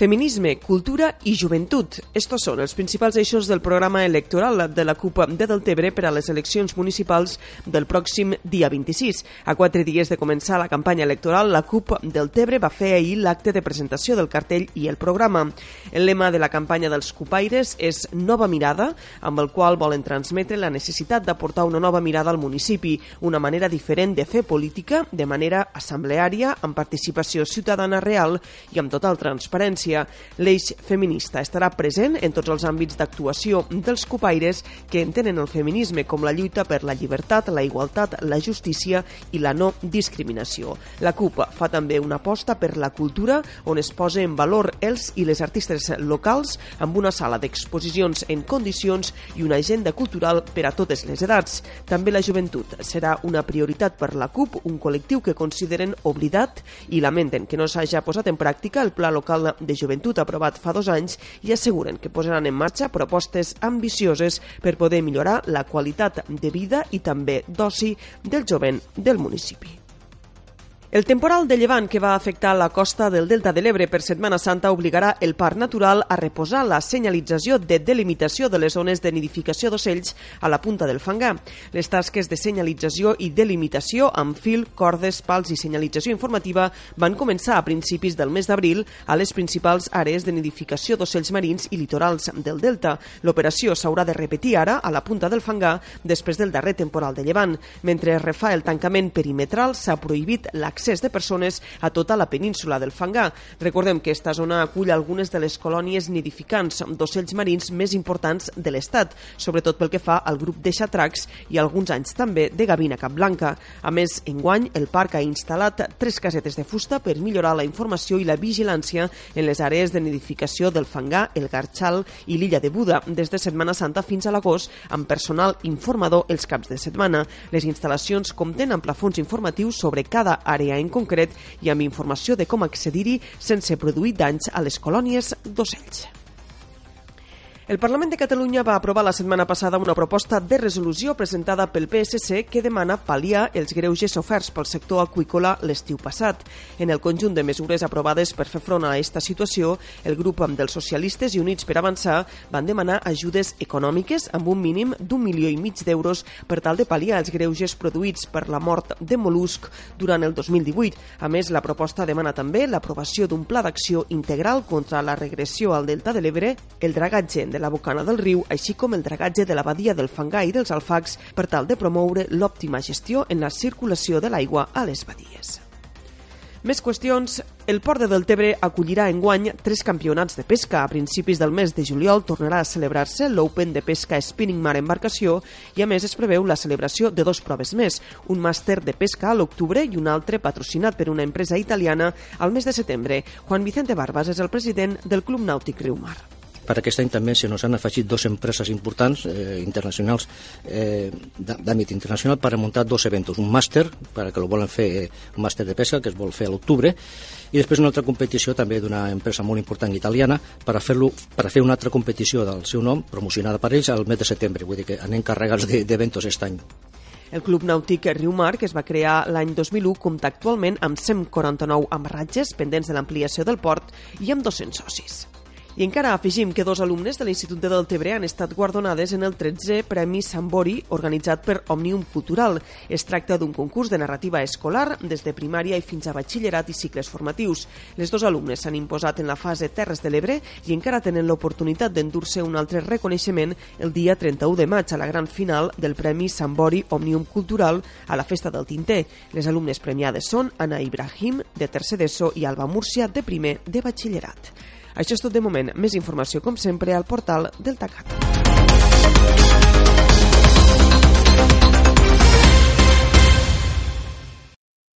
Feminisme, cultura i joventut. Estos són els principals eixos del programa electoral de la CUP de Deltebre per a les eleccions municipals del pròxim dia 26. A quatre dies de començar la campanya electoral, la CUP Deltebre va fer ahir l'acte de presentació del cartell i el programa. El lema de la campanya dels cupaires és Nova mirada, amb el qual volen transmetre la necessitat d'aportar una nova mirada al municipi, una manera diferent de fer política, de manera assembleària, amb participació ciutadana real i amb total transparència València. L'eix feminista estarà present en tots els àmbits d'actuació dels copaires que entenen el feminisme com la lluita per la llibertat, la igualtat, la justícia i la no discriminació. La CUP fa també una aposta per la cultura on es posa en valor els i les artistes locals amb una sala d'exposicions en condicions i una agenda cultural per a totes les edats. També la joventut serà una prioritat per la CUP, un col·lectiu que consideren oblidat i lamenten que no s'hagi posat en pràctica el Pla Local de Joventut aprovat fa dos anys i asseguren que posaran en marxa propostes ambicioses per poder millorar la qualitat de vida i també d'oci del jovent del municipi. El temporal de llevant que va afectar la costa del Delta de l'Ebre per Setmana Santa obligarà el Parc Natural a reposar la senyalització de delimitació de les zones de nidificació d'ocells a la punta del Fangar. Les tasques de senyalització i delimitació amb fil, cordes, pals i senyalització informativa van començar a principis del mes d'abril a les principals àrees de nidificació d'ocells marins i litorals del Delta. L'operació s'haurà de repetir ara a la punta del Fangar després del darrer temporal de llevant. Mentre es refà el tancament perimetral, s'ha prohibit l'accés l'accés de persones a tota la península del Fangar. Recordem que aquesta zona acull algunes de les colònies nidificants d'ocells marins més importants de l'Estat, sobretot pel que fa al grup de xatracs i alguns anys també de gavina capblanca. A més, enguany, el parc ha instal·lat tres casetes de fusta per millorar la informació i la vigilància en les àrees de nidificació del Fangar, el Garxal i l'illa de Buda, des de Setmana Santa fins a l'agost, amb personal informador els caps de setmana. Les instal·lacions compten amb plafons informatius sobre cada àrea àrea en concret i amb informació de com accedir-hi sense produir danys a les colònies d'ocells. El Parlament de Catalunya va aprovar la setmana passada una proposta de resolució presentada pel PSC que demana pal·liar els greuges oferts pel sector aqüícola l'estiu passat. En el conjunt de mesures aprovades per fer front a aquesta situació, el grup dels socialistes i Units per Avançar van demanar ajudes econòmiques amb un mínim d'un milió i mig d'euros per tal de pal·liar els greuges produïts per la mort de molusc durant el 2018. A més, la proposta demana també l'aprovació d'un pla d'acció integral contra la regressió al Delta de l'Ebre, el dragatge de la bocana del riu, així com el dragatge de la badia del Fangar i dels Alfacs per tal de promoure l'òptima gestió en la circulació de l'aigua a les badies. Més qüestions. El Port de Deltebre acollirà enguany tres campionats de pesca. A principis del mes de juliol tornarà a celebrar-se l'Open de Pesca Spinning Mar Embarcació i a més es preveu la celebració de dos proves més, un màster de pesca a l'octubre i un altre patrocinat per una empresa italiana al mes de setembre. Juan Vicente Barbas és el president del Club Nàutic Riumar. Per aquest any també se nos han afegit dues empreses importants eh, internacionals eh, d'àmbit internacional per muntar dos eventos. Un màster, per a que lo volen fer, eh, un màster de pesca, que es vol fer a l'octubre, i després una altra competició també d'una empresa molt important italiana per a, fer per a fer una altra competició del seu nom, promocionada per ells, al mes de setembre. Vull dir que anem carregats d'eventos aquest any. El Club Nàutic Riumar, que es va crear l'any 2001, compta actualment amb 149 amarratges pendents de l'ampliació del port i amb 200 socis. I encara afegim que dos alumnes de l'Institut de Deltebre han estat guardonades en el 13è Premi Sambori organitzat per Òmnium Cultural. Es tracta d'un concurs de narrativa escolar des de primària i fins a batxillerat i cicles formatius. Les dos alumnes s'han imposat en la fase Terres de l'Ebre i encara tenen l'oportunitat d'endur-se un altre reconeixement el dia 31 de maig a la gran final del Premi Sambori Òmnium Cultural a la Festa del Tinter. Les alumnes premiades són Ana Ibrahim, de tercer d'ESO, i Alba Múrcia, de primer de batxillerat. Això és tot de moment. Més informació, com sempre, al portal del TACAT.